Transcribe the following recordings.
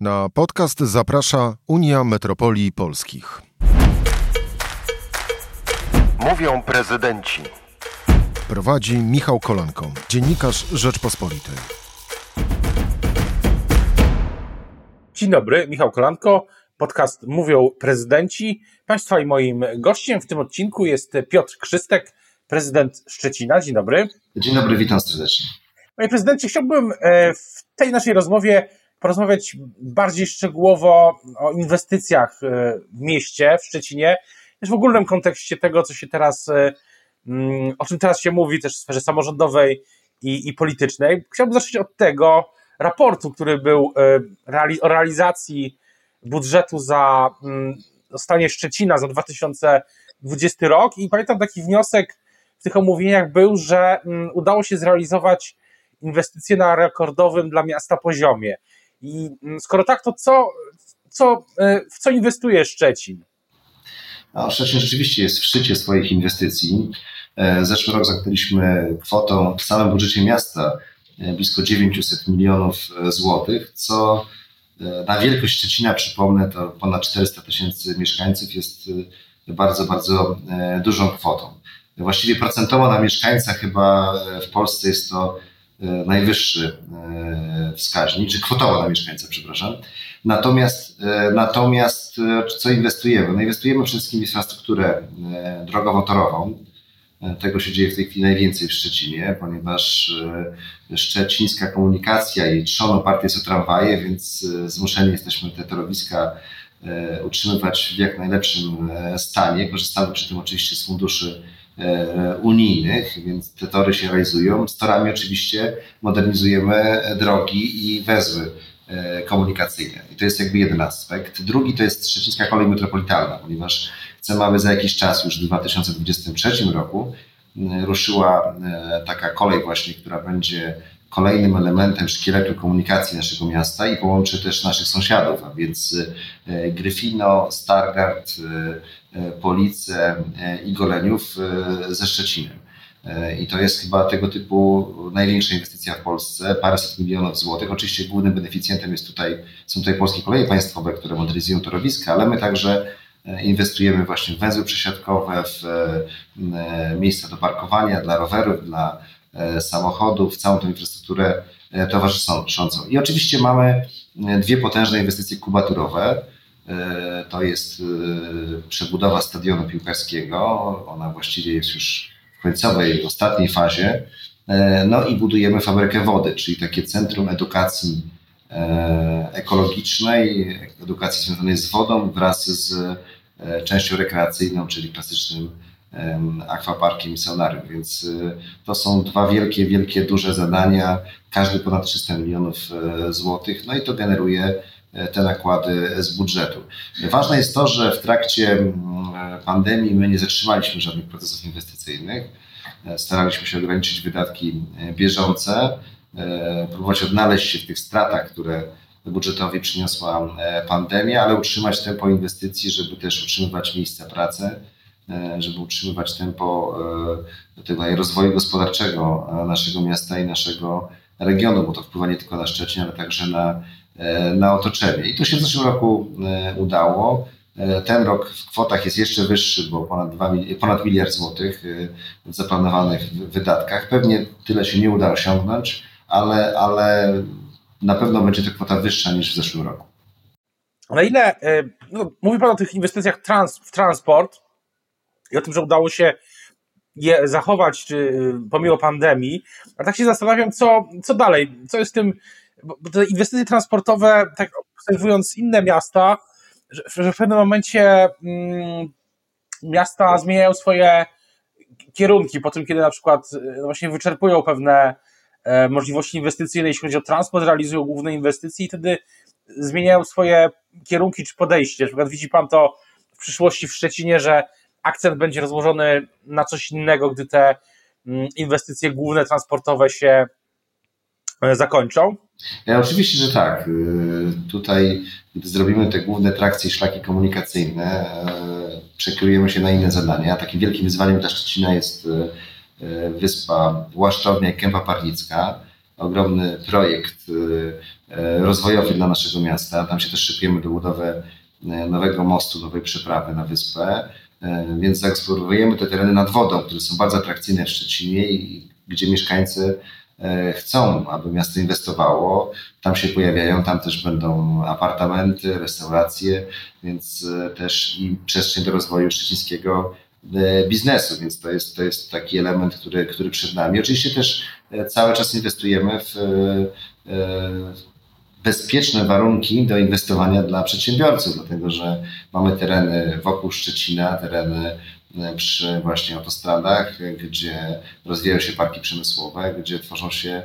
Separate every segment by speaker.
Speaker 1: Na podcast zaprasza Unia Metropolii Polskich. Mówią prezydenci. Prowadzi Michał Kolanko, dziennikarz Rzeczpospolitej.
Speaker 2: Dzień dobry, Michał Kolanko, podcast Mówią prezydenci. Państwa i moim gościem w tym odcinku jest Piotr Krzystek, prezydent Szczecina. Dzień dobry.
Speaker 3: Dzień dobry, witam serdecznie.
Speaker 2: Panie prezydencie, chciałbym e, w tej naszej rozmowie porozmawiać bardziej szczegółowo o inwestycjach e, w mieście, w Szczecinie, też w ogólnym kontekście tego, co się teraz, e, mm, o czym teraz się mówi też w sferze samorządowej i, i politycznej. Chciałbym zacząć od tego raportu, który był o realizacji budżetu za mm, stanie Szczecina za 2020 rok i pamiętam taki wniosek w tych omówieniach był, że mm, udało się zrealizować inwestycje na rekordowym dla miasta poziomie. I mm, skoro tak, to co, co, e, w co inwestuje Szczecin?
Speaker 3: No, Szczecin rzeczywiście jest w szczycie swoich inwestycji. E, zeszły rok zamknęliśmy kwotą w samym budżecie miasta e, blisko 900 milionów złotych, co na wielkość Szczecina, przypomnę, to ponad 400 tysięcy mieszkańców jest bardzo, bardzo dużą kwotą. Właściwie procentowo na mieszkańca chyba w Polsce jest to najwyższy e, wskaźnik, czy kwotowo na mieszkańca, przepraszam. Natomiast, e, natomiast co inwestujemy? No inwestujemy przede wszystkim w infrastrukturę drogowo-torową. Tego się dzieje w tej chwili najwięcej w Szczecinie, ponieważ szczecińska komunikacja i trzon oparty jest o tramwaje, więc zmuszeni jesteśmy te torowiska utrzymywać w jak najlepszym stanie. Korzystamy przy tym oczywiście z funduszy E, unijnych, więc te tory się realizują. Z torami oczywiście modernizujemy drogi i węzły e, komunikacyjne. I to jest jakby jeden aspekt. Drugi to jest Szczecińska Kolej Metropolitalna, ponieważ chcemy, aby za jakiś czas, już w 2023 roku, ruszyła e, taka kolej właśnie, która będzie kolejnym elementem szkieletu komunikacji naszego miasta i połączy też naszych sąsiadów, a więc Gryfino, Stargard, E, Police e, i Goleniów e, ze Szczecinem. I to jest chyba tego typu największa inwestycja w Polsce, paręset milionów złotych. Oczywiście głównym beneficjentem jest tutaj, są tutaj polskie koleje państwowe, które modernizują torowiska, ale my także inwestujemy właśnie w węzły przesiadkowe, w miejsca do parkowania dla rowerów, dla samochodów, w całą tę infrastrukturę towarzyszącą. I oczywiście mamy dwie potężne inwestycje kubaturowe, E, to jest e, przebudowa stadionu piłkarskiego. Ona właściwie jest już w końcowej, ostatniej fazie. E, no i budujemy fabrykę wody, czyli takie centrum edukacji ekologicznej, edukacji związanej z wodą wraz z częścią rekreacyjną, czyli klasycznym akwaparkiem i. Więc to są dwa wielkie, wielkie, duże zadania, każdy ponad 300 milionów złotych, no i to generuje E, te nakłady z budżetu. Ważne jest to, że w trakcie mm, pandemii my nie zatrzymaliśmy żadnych procesów inwestycyjnych. E, staraliśmy się ograniczyć wydatki e, bieżące, próbować odnaleźć się w tych stratach, które budżetowi przyniosła pandemia, ale utrzymać tempo inwestycji, żeby też utrzymywać miejsca pracy, żeby utrzymywać tempo tego rozwoju gospodarczego naszego miasta i naszego regionu, bo to wpływa nie tylko na Szczecin, ale także na E, na otoczenie. I to się w zeszłym roku e, udało. E, ten rok w kwotach jest jeszcze wyższy, bo ponad, 2, ponad miliard złotych w zaplanowanych wydatkach. Pewnie tyle się nie uda osiągnąć, ale, ale na pewno będzie to kwota wyższa niż w zeszłym roku.
Speaker 2: Na ile, no, mówi Pan o tych inwestycjach trans, w transport i o tym, że udało się je zachować czy, pomimo pandemii, a tak się zastanawiam, co, co dalej, co jest tym bo te inwestycje transportowe, tak obserwując inne miasta, że, że w pewnym momencie mm, miasta zmieniają swoje kierunki po tym, kiedy na przykład no właśnie wyczerpują pewne e, możliwości inwestycyjne, jeśli chodzi o transport, realizują główne inwestycje i wtedy zmieniają swoje kierunki czy podejście. Na przykład widzi Pan to w przyszłości w Szczecinie, że akcent będzie rozłożony na coś innego, gdy te mm, inwestycje główne transportowe się e, zakończą?
Speaker 3: Ja, oczywiście, że tak. Y, tutaj, gdy zrobimy te główne trakcje i szlaki komunikacyjne, przekierujemy się na inne zadania. Takim wielkim wyzwaniem dla Szczecina jest wyspa Łaszczownia i Kępa Parnicka. Ogromny projekt rozwojowy dla naszego miasta. Tam się też szykujemy do budowy nowego mostu, nowej przeprawy na wyspę, więc zaeksplorujemy te tereny nad wodą, które są bardzo atrakcyjne w Szczecinie i gdzie mieszkańcy chcą, aby miasto inwestowało. Tam się pojawiają, tam też będą apartamenty, restauracje, więc też i przestrzeń do rozwoju szczecińskiego E, biznesu, więc to jest, to jest taki element, który, który przed nami. Oczywiście też e, cały czas inwestujemy w e, bezpieczne warunki do inwestowania dla przedsiębiorców, dlatego że mamy tereny wokół Szczecina, tereny przy właśnie autostradach, gdzie rozwijają się parki przemysłowe, gdzie tworzą się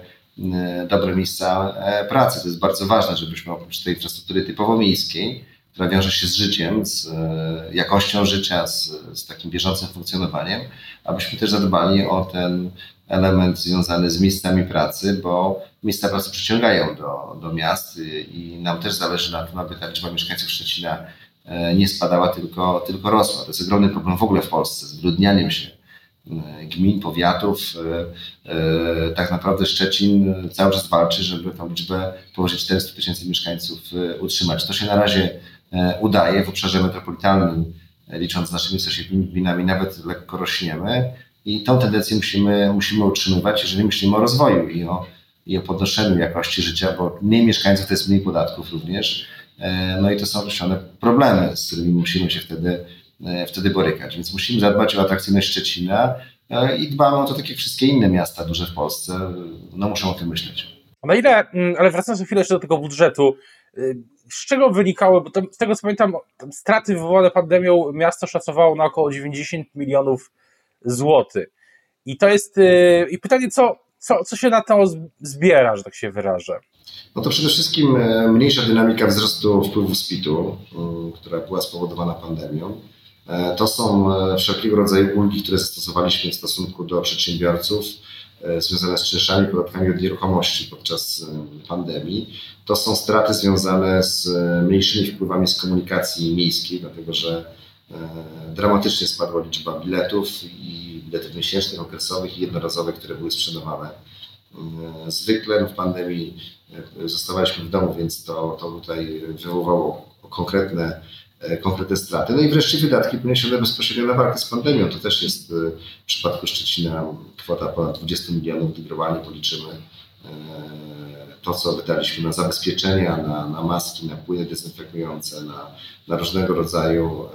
Speaker 3: dobre miejsca pracy. To jest bardzo ważne, żebyśmy oprócz tej infrastruktury typowo miejskiej, która wiąże się z życiem, z e, jakością życia, z, z takim bieżącym funkcjonowaniem, abyśmy też zadbali o ten element związany z miejscami pracy, bo miejsca pracy przyciągają do, do miast i nam też zależy na tym, aby ta liczba mieszkańców Szczecina e, nie spadała, tylko, tylko rosła. To jest ogromny problem w ogóle w Polsce, z wyludnianiem się e, gmin, powiatów. Tak naprawdę Szczecin cały czas walczy, żeby tą liczbę powyżej 400 tysięcy mieszkańców utrzymać. To się na razie E, udaje w obszarze metropolitalnym, e, licząc z naszymi sąsiednimi gminami, nawet lekko rośniemy i tą tendencję musimy, musimy utrzymywać, jeżeli myślimy o rozwoju i o, i o podnoszeniu jakości życia, bo mniej mieszkańców to jest mniej podatków również. E, no i to są określone problemy, z którymi musimy się wtedy, wtedy borykać. Więc musimy zadbać o atrakcyjność Szczecina i dbamy o to tak jak wszystkie inne miasta duże w Polsce. No muszą o tym myśleć.
Speaker 2: Na ile, mm, ale wracając chwilę jeszcze do tego budżetu, y, z czego wynikały, bo z tego co pamiętam, straty wywołane pandemią miasto szacowało na około 90 milionów złotych. I to jest, y, i pytanie, co, co, co się na to zbiera, że tak się wyrażę?
Speaker 3: No to przede wszystkim e, mniejsza dynamika wzrostu wpływu z PIT-u, która była spowodowana pandemią. E, to są e, wszelkiego rodzaju ulgi, które zastosowaliśmy w stosunku do przedsiębiorców związane z czynszami, podatkami od nieruchomości podczas pandemii. To są straty związane z mniejszymi wpływami z komunikacji miejskiej, dlatego że dramatycznie spadła liczba biletów i biletów miesięcznych, okresowych i jednorazowych, które były sprzedawane. Zwykle w pandemii zostawaliśmy w domu, więc to, to tutaj wywołało konkretne E, konkretne straty. No i wreszcie wydatki poniesione bezpośrednio na walkę z pandemią. To też jest e, w przypadku Szczecina kwota ponad 20 milionów, gdy globalnie policzymy e, to, co wydaliśmy na zabezpieczenia, na, na maski, na płyny dezynfekujące, na, na różnego rodzaju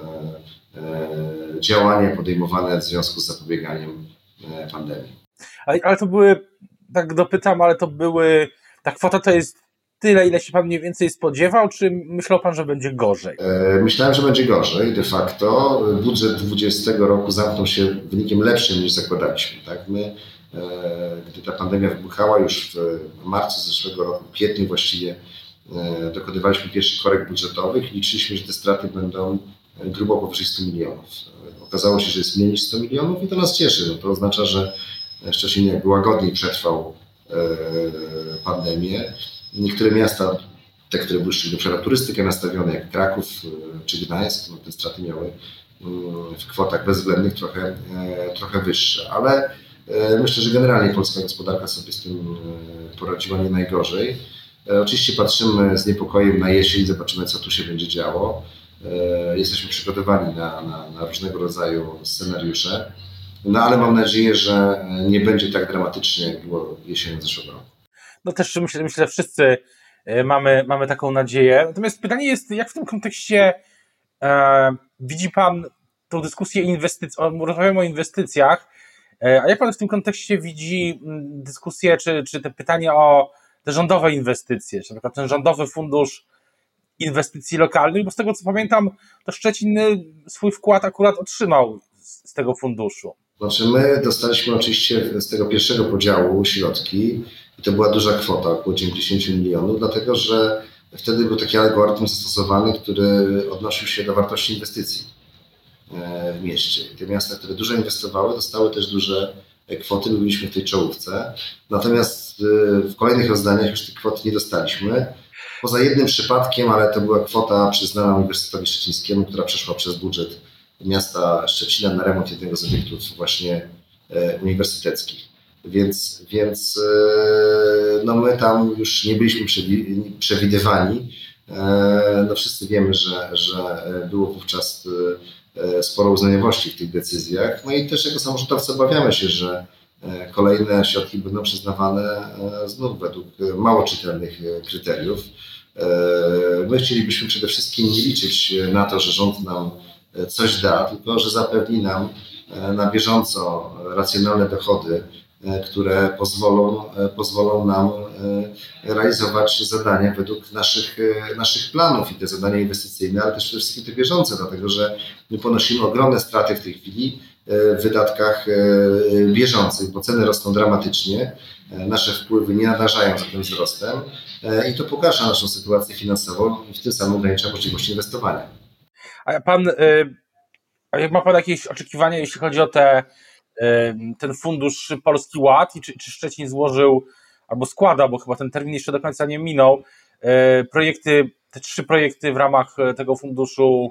Speaker 3: działania podejmowane w związku z zapobieganiem pandemii.
Speaker 2: Ale, ale to były, tak dopytam, ale to były, ta kwota to jest tyle, ile się pan mniej więcej spodziewał, czy myślał pan, że będzie gorzej?
Speaker 3: E, myślałem, że będzie gorzej de facto. Budżet 2020 roku zamknął się wynikiem lepszym niż zakładaliśmy. Tak? My, e, gdy ta pandemia wybuchała już w marcu zeszłego roku, w kwietniu właściwie, e, dokonywaliśmy pierwszych korekt budżetowych liczyliśmy, że te straty będą grubo powyżej 100 milionów. Okazało się, że jest mniej niż 100 milionów i to nas cieszy. No to oznacza, że Szczecin jakby łagodniej przetrwał pandemię. Niektóre miasta, te, które były szczególnie na turystykę nastawione, jak Kraków e, czy Gdańsk, no te straty miały mm, w kwotach bezwzględnych trochę, e, trochę wyższe, ale e, myślę, że generalnie polska gospodarka sobie z tym poradziła nie najgorzej. Oczywiście patrzymy z niepokojem na jesień, zobaczymy, co tu się będzie działo. Jesteśmy przygotowani na, na, na różnego rodzaju scenariusze, no ale mam nadzieję, że nie będzie tak dramatycznie, jak było jesienią zeszłego roku
Speaker 2: no też myślę, myślę że wszyscy e, mamy, mamy taką nadzieję. Natomiast pytanie jest, jak w tym kontekście e, widzi Pan tą dyskusję inwestycji, rozmawiamy o inwestycjach, e, a jak Pan w tym kontekście widzi dyskusję, czy, czy te pytanie o te rządowe inwestycje, czy na przykład ten rządowy fundusz inwestycji lokalnych, bo z tego co pamiętam, to Szczecin swój wkład akurat otrzymał z, z tego funduszu.
Speaker 3: Znaczy my dostaliśmy oczywiście z tego pierwszego podziału środki, i to była duża kwota, około 90 milionów, dlatego że wtedy był taki algorytm zastosowany, który odnosił się do wartości inwestycji e, w mieście. Te miasta, które dużo inwestowały, dostały też duże kwoty, byliśmy w tej czołówce. Natomiast e, w kolejnych rozdaniach już tych kwot nie dostaliśmy. Poza jednym przypadkiem, ale to była kwota przyznana Uniwersytetowi Szczecińskiemu, która przeszła przez budżet miasta Szczecina na remont jednego z obiektów właśnie e, uniwersyteckich. Więc, więc no my tam już nie byliśmy przewidywani. No wszyscy wiemy, że, że było wówczas sporo uznaniowości w tych decyzjach. No i też jako samorządowcy obawiamy się, że kolejne środki będą przyznawane znów według mało czytelnych kryteriów. My chcielibyśmy przede wszystkim nie liczyć na to, że rząd nam coś da, tylko że zapewni nam na bieżąco racjonalne dochody, które pozwolą, pozwolą nam realizować zadania według naszych, naszych planów i te zadania inwestycyjne, ale też przede wszystkim te bieżące, dlatego że my ponosimy ogromne straty w tej chwili w wydatkach bieżących, bo ceny rosną dramatycznie, nasze wpływy nie nadarzają za tym wzrostem i to pogarsza naszą sytuację finansową i w tym samym ogranicza możliwości inwestowania.
Speaker 2: A pan, ma pan jakieś oczekiwania, jeśli chodzi o te, ten fundusz Polski Ład i czy, czy Szczecin złożył albo składa, bo chyba ten termin jeszcze do końca nie minął, projekty, te trzy projekty w ramach tego funduszu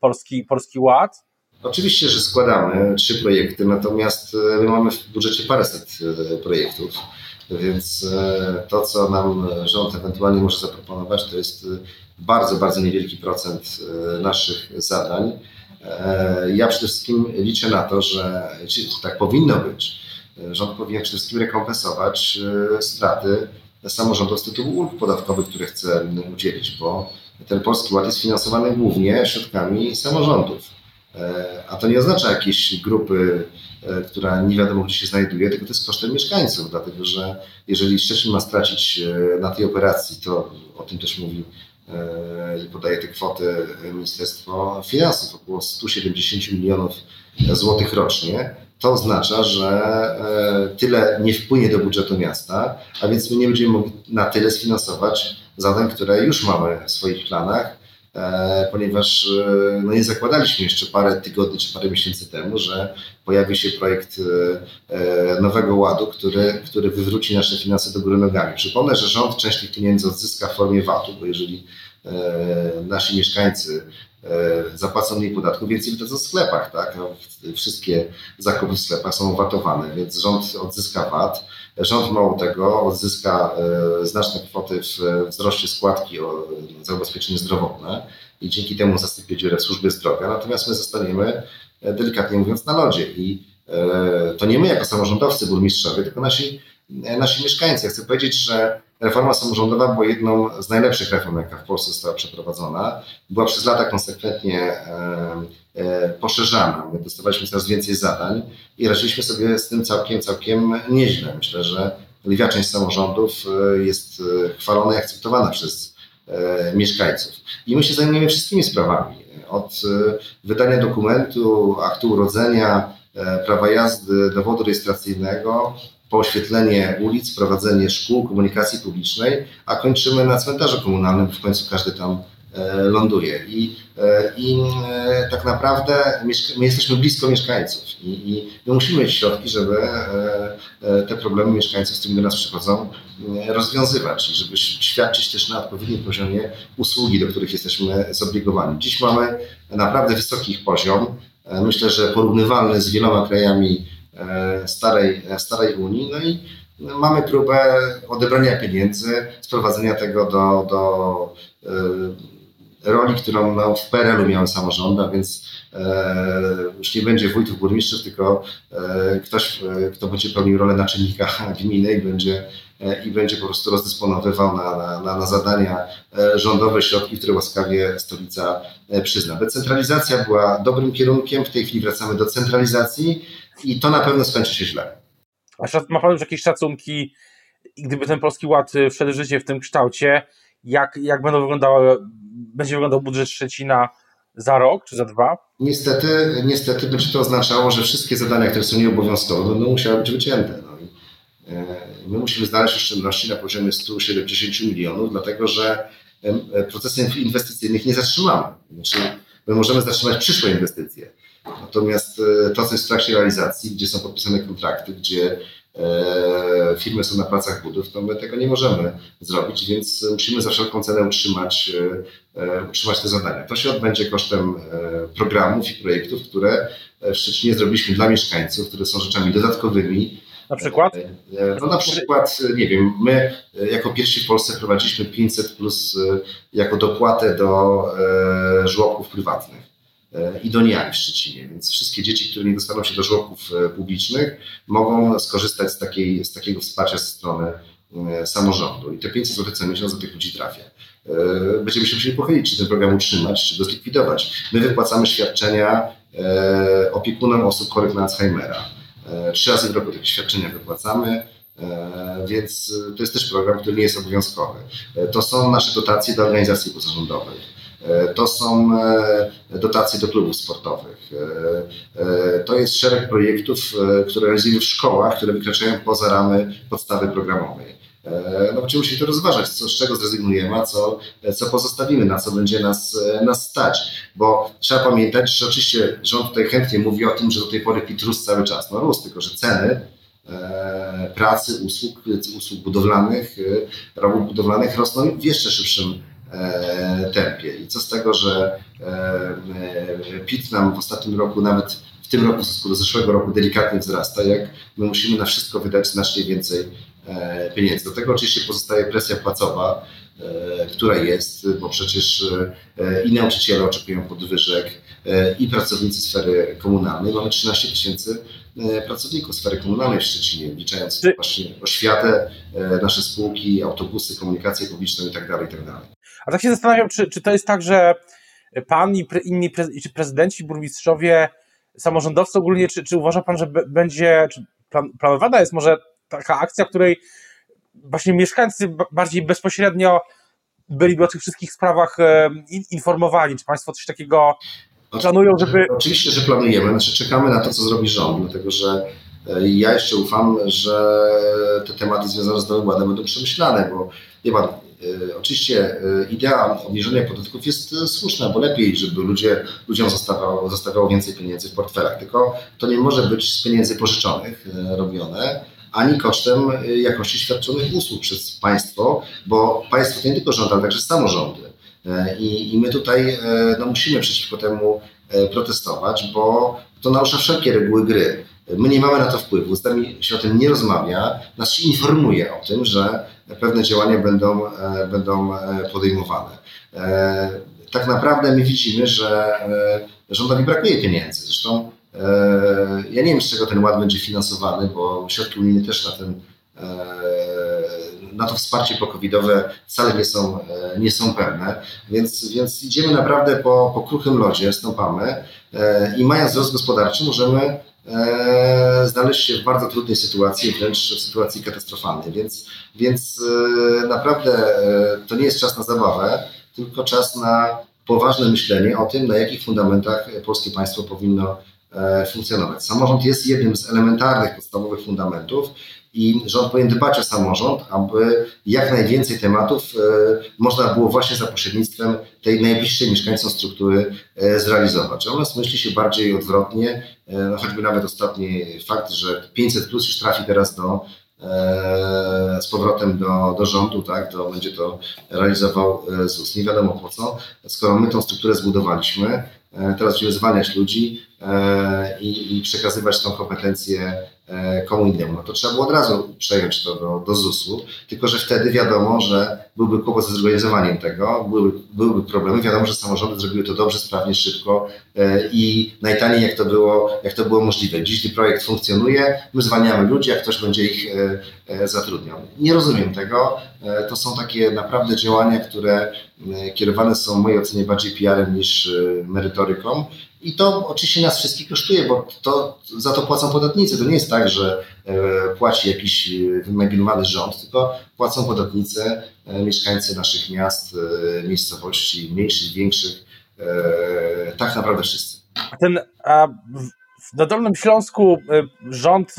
Speaker 2: Polski, Polski Ład?
Speaker 3: Oczywiście, że składamy trzy projekty, natomiast my mamy w budżecie paręset projektów, więc to, co nam rząd ewentualnie może zaproponować, to jest bardzo, bardzo niewielki procent naszych zadań. Ja przede wszystkim liczę na to, że tak powinno być. Rząd powinien przede wszystkim rekompensować straty samorządów z tytułu ulg podatkowych, które chce udzielić, bo ten Polski Ład jest finansowany głównie środkami samorządów. A to nie oznacza jakiejś grupy, która nie wiadomo gdzie się znajduje, tylko to jest kosztem mieszkańców, dlatego że jeżeli Szczecin ma stracić na tej operacji, to o tym też mówi i podaje te kwoty Ministerstwo Finansów, około 170 milionów złotych rocznie, to oznacza, że tyle nie wpłynie do budżetu miasta, a więc my nie będziemy mogli na tyle sfinansować zadań, które już mamy w swoich planach, ponieważ no nie zakładaliśmy jeszcze parę tygodni czy parę miesięcy temu, że pojawi się projekt Nowego Ładu, który, który wywróci nasze finanse do góry nogami. Przypomnę, że rząd część tych pieniędzy odzyska w formie VAT-u, bo jeżeli nasi mieszkańcy zapłacą mniej podatku, więcej wydadzą w sklepach, tak? No, wszystkie zakupy w sklepach są watowane, więc rząd odzyska VAT. Rząd mało tego odzyska znaczne kwoty w wzroście składki za ubezpieczenie zdrowotne i dzięki temu zasypie dziurę w służbie zdrowia. Natomiast my zostaniemy, delikatnie mówiąc, na lodzie i to nie my jako samorządowcy, burmistrzowie, tylko nasi, nasi mieszkańcy. Ja chcę powiedzieć, że reforma samorządowa była jedną z najlepszych reform, jaka w Polsce została przeprowadzona. Była przez lata konsekwentnie poszerzana. My dostawaliśmy coraz więcej zadań i radziliśmy sobie z tym całkiem, całkiem nieźle. Myślę, że lwia część samorządów jest chwalona i akceptowana przez mieszkańców. I my się zajmujemy wszystkimi sprawami. Od wydania dokumentu, aktu urodzenia, prawa jazdy, dowodu rejestracyjnego, oświetlenie ulic, prowadzenie szkół, komunikacji publicznej, a kończymy na cmentarzu komunalnym, w końcu każdy tam ląduje. I, i tak naprawdę my jesteśmy blisko mieszkańców i, i my musimy mieć środki, żeby te problemy mieszkańców, z którymi do nas przychodzą, rozwiązywać, żeby świadczyć też na odpowiednim poziomie usługi, do których jesteśmy zobligowani. Dziś mamy naprawdę wysoki poziom, myślę, że porównywalny z wieloma krajami starej, starej Unii. No i mamy próbę odebrania pieniędzy, sprowadzenia tego do, do roli, którą no, w PRL-u miały samorządy, a więc e, już nie będzie wójtów, burmistrzów, tylko e, ktoś, e, kto będzie pełnił rolę naczelnika gminy i będzie, i będzie po prostu rozdysponowywał na, na, na zadania rządowe środki, które łaskawie stolica przyzna. Decentralizacja była dobrym kierunkiem, w tej chwili wracamy do centralizacji i to na pewno skończy się źle.
Speaker 2: A ma Pan już jakieś szacunki, gdyby ten Polski Ład wszedł w życie w tym kształcie, jak, jak będą wyglądały, będzie wyglądał budżet Szczecina za rok czy za dwa?
Speaker 3: Niestety, niestety będzie to oznaczało, że wszystkie zadania, które są nieobowiązkowe, będą musiały być wycięte. No i, e, my musimy znaleźć oszczędności na poziomie 170 milionów, dlatego że procesy inwestycyjnych nie zatrzymamy. Znaczy, my możemy zatrzymać przyszłe inwestycje. Natomiast e, to, co jest w trakcie realizacji, gdzie są podpisane kontrakty, gdzie e, firmy są na pracach budów, to my tego nie możemy zrobić, więc musimy za wszelką cenę utrzymać, e, utrzymać te zadania. To się odbędzie kosztem programów i projektów, które w Szczecinie zrobiliśmy dla mieszkańców, które są rzeczami dodatkowymi,
Speaker 2: Na przykład?
Speaker 3: No na przykład, nie wiem, my jako pierwsi w Polsce prowadziliśmy 500 plus jako dopłatę do żłobków prywatnych i do niani w Szczecinie. Więc wszystkie dzieci, które nie dostaną się do żłobków publicznych, mogą skorzystać z, takiej, z takiego wsparcia ze strony samorządu. I te 500 zł co miesiąc do tych ludzi trafia. Będziemy się musieli pochylić, czy ten program utrzymać, czy go zlikwidować. My wypłacamy świadczenia opiekunom osób chorych na Alzheimera E, trzy razy w roku takie świadczenia wypłacamy, e, więc to jest też program, który nie jest obowiązkowy. E, to są nasze dotacje do organizacji pozarządowych. To są dotacje do klubów sportowych. To jest szereg projektów, które realizujemy w szkołach, które wykraczają poza ramy podstawy programowej. No będziemy musieli to rozważać, co, z czego zrezygnujemy, a co, co pozostawimy, na co będzie nas, nas stać. Bo trzeba pamiętać, że oczywiście rząd tutaj chętnie mówi o tym, że do tej pory PIT rósł cały czas. No rósł, tylko że ceny e, pracy, usług, usług budowlanych, e, robót budowlanych rosną w jeszcze szybszym e, tempie. I co z tego, że PIT nam w ostatnim roku, nawet w tym roku w stosunku do zeszłego roku delikatnie wzrasta, jak my musimy na wszystko wydać znacznie więcej E, pieniędzy. Do tego oczywiście pozostaje presja płacowa, e, która jest, bo przecież e, i nauczyciele oczekują podwyżek, i pracownicy sfery komunalnej. Mamy 13 tysięcy pracowników sfery komunalnej w Szczecinie, wliczając Czy... właśnie oświatę, nasze spółki, autobusy, komunikację publiczną itd. Tak itd.
Speaker 2: A tak się zastanawiam, czy, czy to jest tak, że pan i pre, inni pre, czy prezydenci, burmistrzowie, samorządowcy ogólnie, czy, czy uważa pan, że będzie, czy plan, planowana jest może taka akcja, której właśnie mieszkańcy bardziej bezpośrednio byliby o tych wszystkich sprawach e, informowani. Czy Państwo coś takiego planują, żeby.
Speaker 3: Oczywiście, że planujemy. Znaczy, czekamy na to, co zrobi rząd, dlatego że e, ja jeszcze ufam, że te tematy związane z Nowym Ładem będą przemyślane, bo wie pan, oczywiście idea obniżenia podatków jest słuszna, bo lepiej, żeby ludzie, ludziom zostawało, więcej pieniędzy w portfelach, tylko to nie może być z pieniędzy pożyczonych robione, ani kosztem jakości świadczonych usług przez państwo, bo państwo to nie tylko rząd, ale także samorządy. E, I, i my tutaj e, no, musimy przeciwko temu e, protestować, bo to narusza wszelkie reguły gry. My nie mamy na to wpływu, z nami się o tym nie rozmawia, nas się informuje o tym, że pewne działania będą, będą podejmowane. Tak naprawdę my widzimy, że rządowi brakuje pieniędzy. Zresztą E, ja nie wiem, z czego ten ład będzie finansowany, bo środki unijne też na ten e, na to wsparcie pokowidowe wcale nie są, e, nie są pewne, więc, więc idziemy naprawdę po, po kruchym lodzie, stąpamy i mając wzrost gospodarczy możemy znaleźć się w bardzo trudnej sytuacji, wręcz w sytuacji katastrofalnej, więc, więc naprawdę to nie jest czas na zabawę, tylko czas na poważne myślenie o tym, na jakich fundamentach polskie państwo powinno E, funkcjonować. Samorząd jest jednym z elementarnych, podstawowych fundamentów i rząd powinien dbać o samorząd, aby jak najwięcej tematów e, można było właśnie za pośrednictwem tej najbliższej mieszkańcom struktury e, zrealizować. U nas myśli się bardziej odwrotnie, no choćby nawet ostatni fakt, że 500 plus już trafi teraz do z powrotem do, do rządu, tak, to będzie to realizował ZUS. Nie wiadomo po co, skoro my tą strukturę zbudowaliśmy, teraz będziemy zwalniać ludzi, E, i, i przekazywać tą kompetencję e, komu innemu. No to trzeba było od razu przejąć to do, do ZUS-u, tylko że wtedy wiadomo, że byłby kłopot ze zorganizowaniem tego, byłyby, problemy. Wiadomo, że samorządy zrobiły to dobrze, sprawnie, szybko e, i najtaniej jak to było, jak to było możliwe. Dziś, gdy projekt funkcjonuje, my zwalniamy ludzi, a ktoś będzie ich zatrudniał. Nie rozumiem tego. To są takie naprawdę działania, które kierowane są w mojej ocenie bardziej PR-em niż merytoryką i to oczywiście nas wszystkich kosztuje, bo to, za to płacą podatnicy. To nie jest tak, że e, płaci jakiś e, wymaginowany rząd, tylko płacą podatnicy, e, mieszkańcy naszych miast, miejscowości, mniejszych, większych, tak naprawdę wszyscy.
Speaker 2: A ten, a na Dolnym Śląsku rząd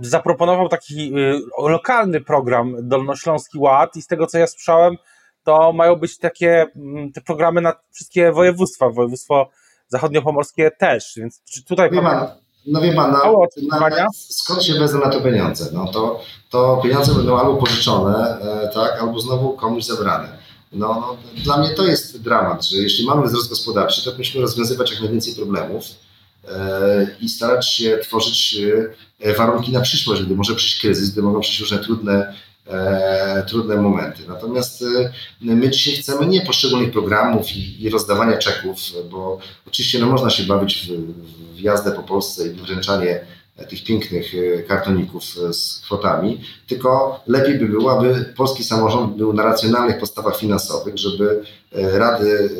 Speaker 2: zaproponował taki lokalny program Dolnośląski Ład i z tego co ja słyszałem, to mają być takie mm, te programy na wszystkie województwa, województwo zachodniopomorskie też, więc czy tutaj...
Speaker 3: Wie pan, no wie pan, na, na, skąd się wezmą na to pieniądze? No to, to pieniądze będą albo pożyczone, e, tak, albo znowu komuś zabrane. No, no, dla mnie to jest dramat, że jeśli mamy wzrost gospodarczy, to powinniśmy rozwiązywać jak najwięcej problemów, i starać się tworzyć warunki na przyszłość, gdy może przyjść kryzys, gdy mogą przyjść różne trudne e, trudne momenty. Natomiast e, my dzisiaj chcemy nie poszczególnych programów i, i rozdawania czeków, bo oczywiście no, można się bawić w, w jazdę po Polsce i wręczanie tych pięknych e, kartoników e, z kwotami, tylko lepiej by było, aby polski samorząd był na racjonalnych podstawach finansowych, żeby e, rady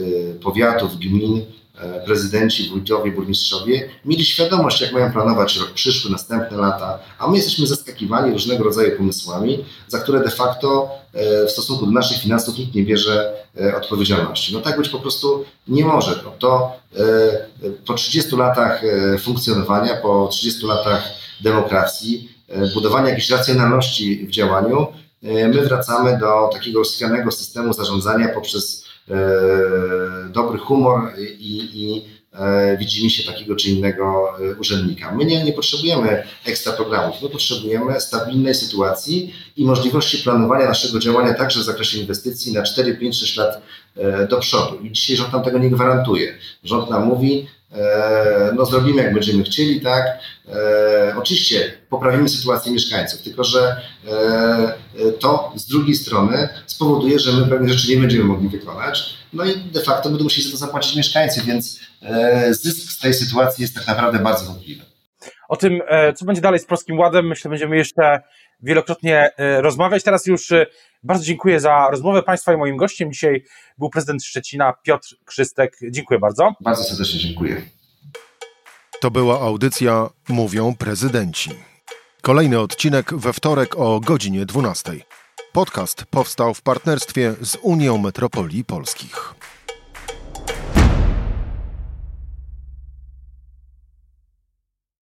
Speaker 3: powiatów, gmin, E, prezydenci, wójtowie, burmistrzowie mieli świadomość, jak mają planować rok przyszły, następne lata, a my jesteśmy zaskakiwani różnego rodzaju pomysłami, za które de facto e, w stosunku do naszych finansów nikt nie bierze e, odpowiedzialności. No tak być po prostu nie może. No to po 30 latach funkcjonowania, po 30 latach demokracji, budowania jakiejś racjonalności w działaniu, my wracamy do takiego rozchwianego systemu zarządzania poprzez E, dobry humor i, i e, widzimy się takiego czy innego e, urzędnika. My nie, nie potrzebujemy ekstra programów, my potrzebujemy stabilnej sytuacji i możliwości planowania naszego działania także w zakresie inwestycji na 4, 5, 6 lat do przodu. I dzisiaj rząd nam tego nie gwarantuje. Rząd nam mówi, E, no zrobimy jak będziemy chcieli, tak. E, oczywiście poprawimy sytuację mieszkańców, tylko że e, to z drugiej strony spowoduje, że my pewne rzeczy nie będziemy mogli wykonać, no i de facto będą musieli za to zapłacić mieszkańcy, więc zysk z tej sytuacji jest tak naprawdę bardzo wątpliwy.
Speaker 2: O tym, co będzie dalej z Polskim Ładem, myślę, będziemy jeszcze wielokrotnie rozmawiać. Teraz już bardzo dziękuję za rozmowę Państwa i moim gościem dzisiaj był prezydent Szczecina Piotr Krzystek. Dziękuję bardzo.
Speaker 3: Bardzo serdecznie dziękuję.
Speaker 1: To była audycja Mówią Prezydenci. Kolejny odcinek we wtorek o godzinie 12. Podcast powstał w partnerstwie z Unią Metropolii Polskich.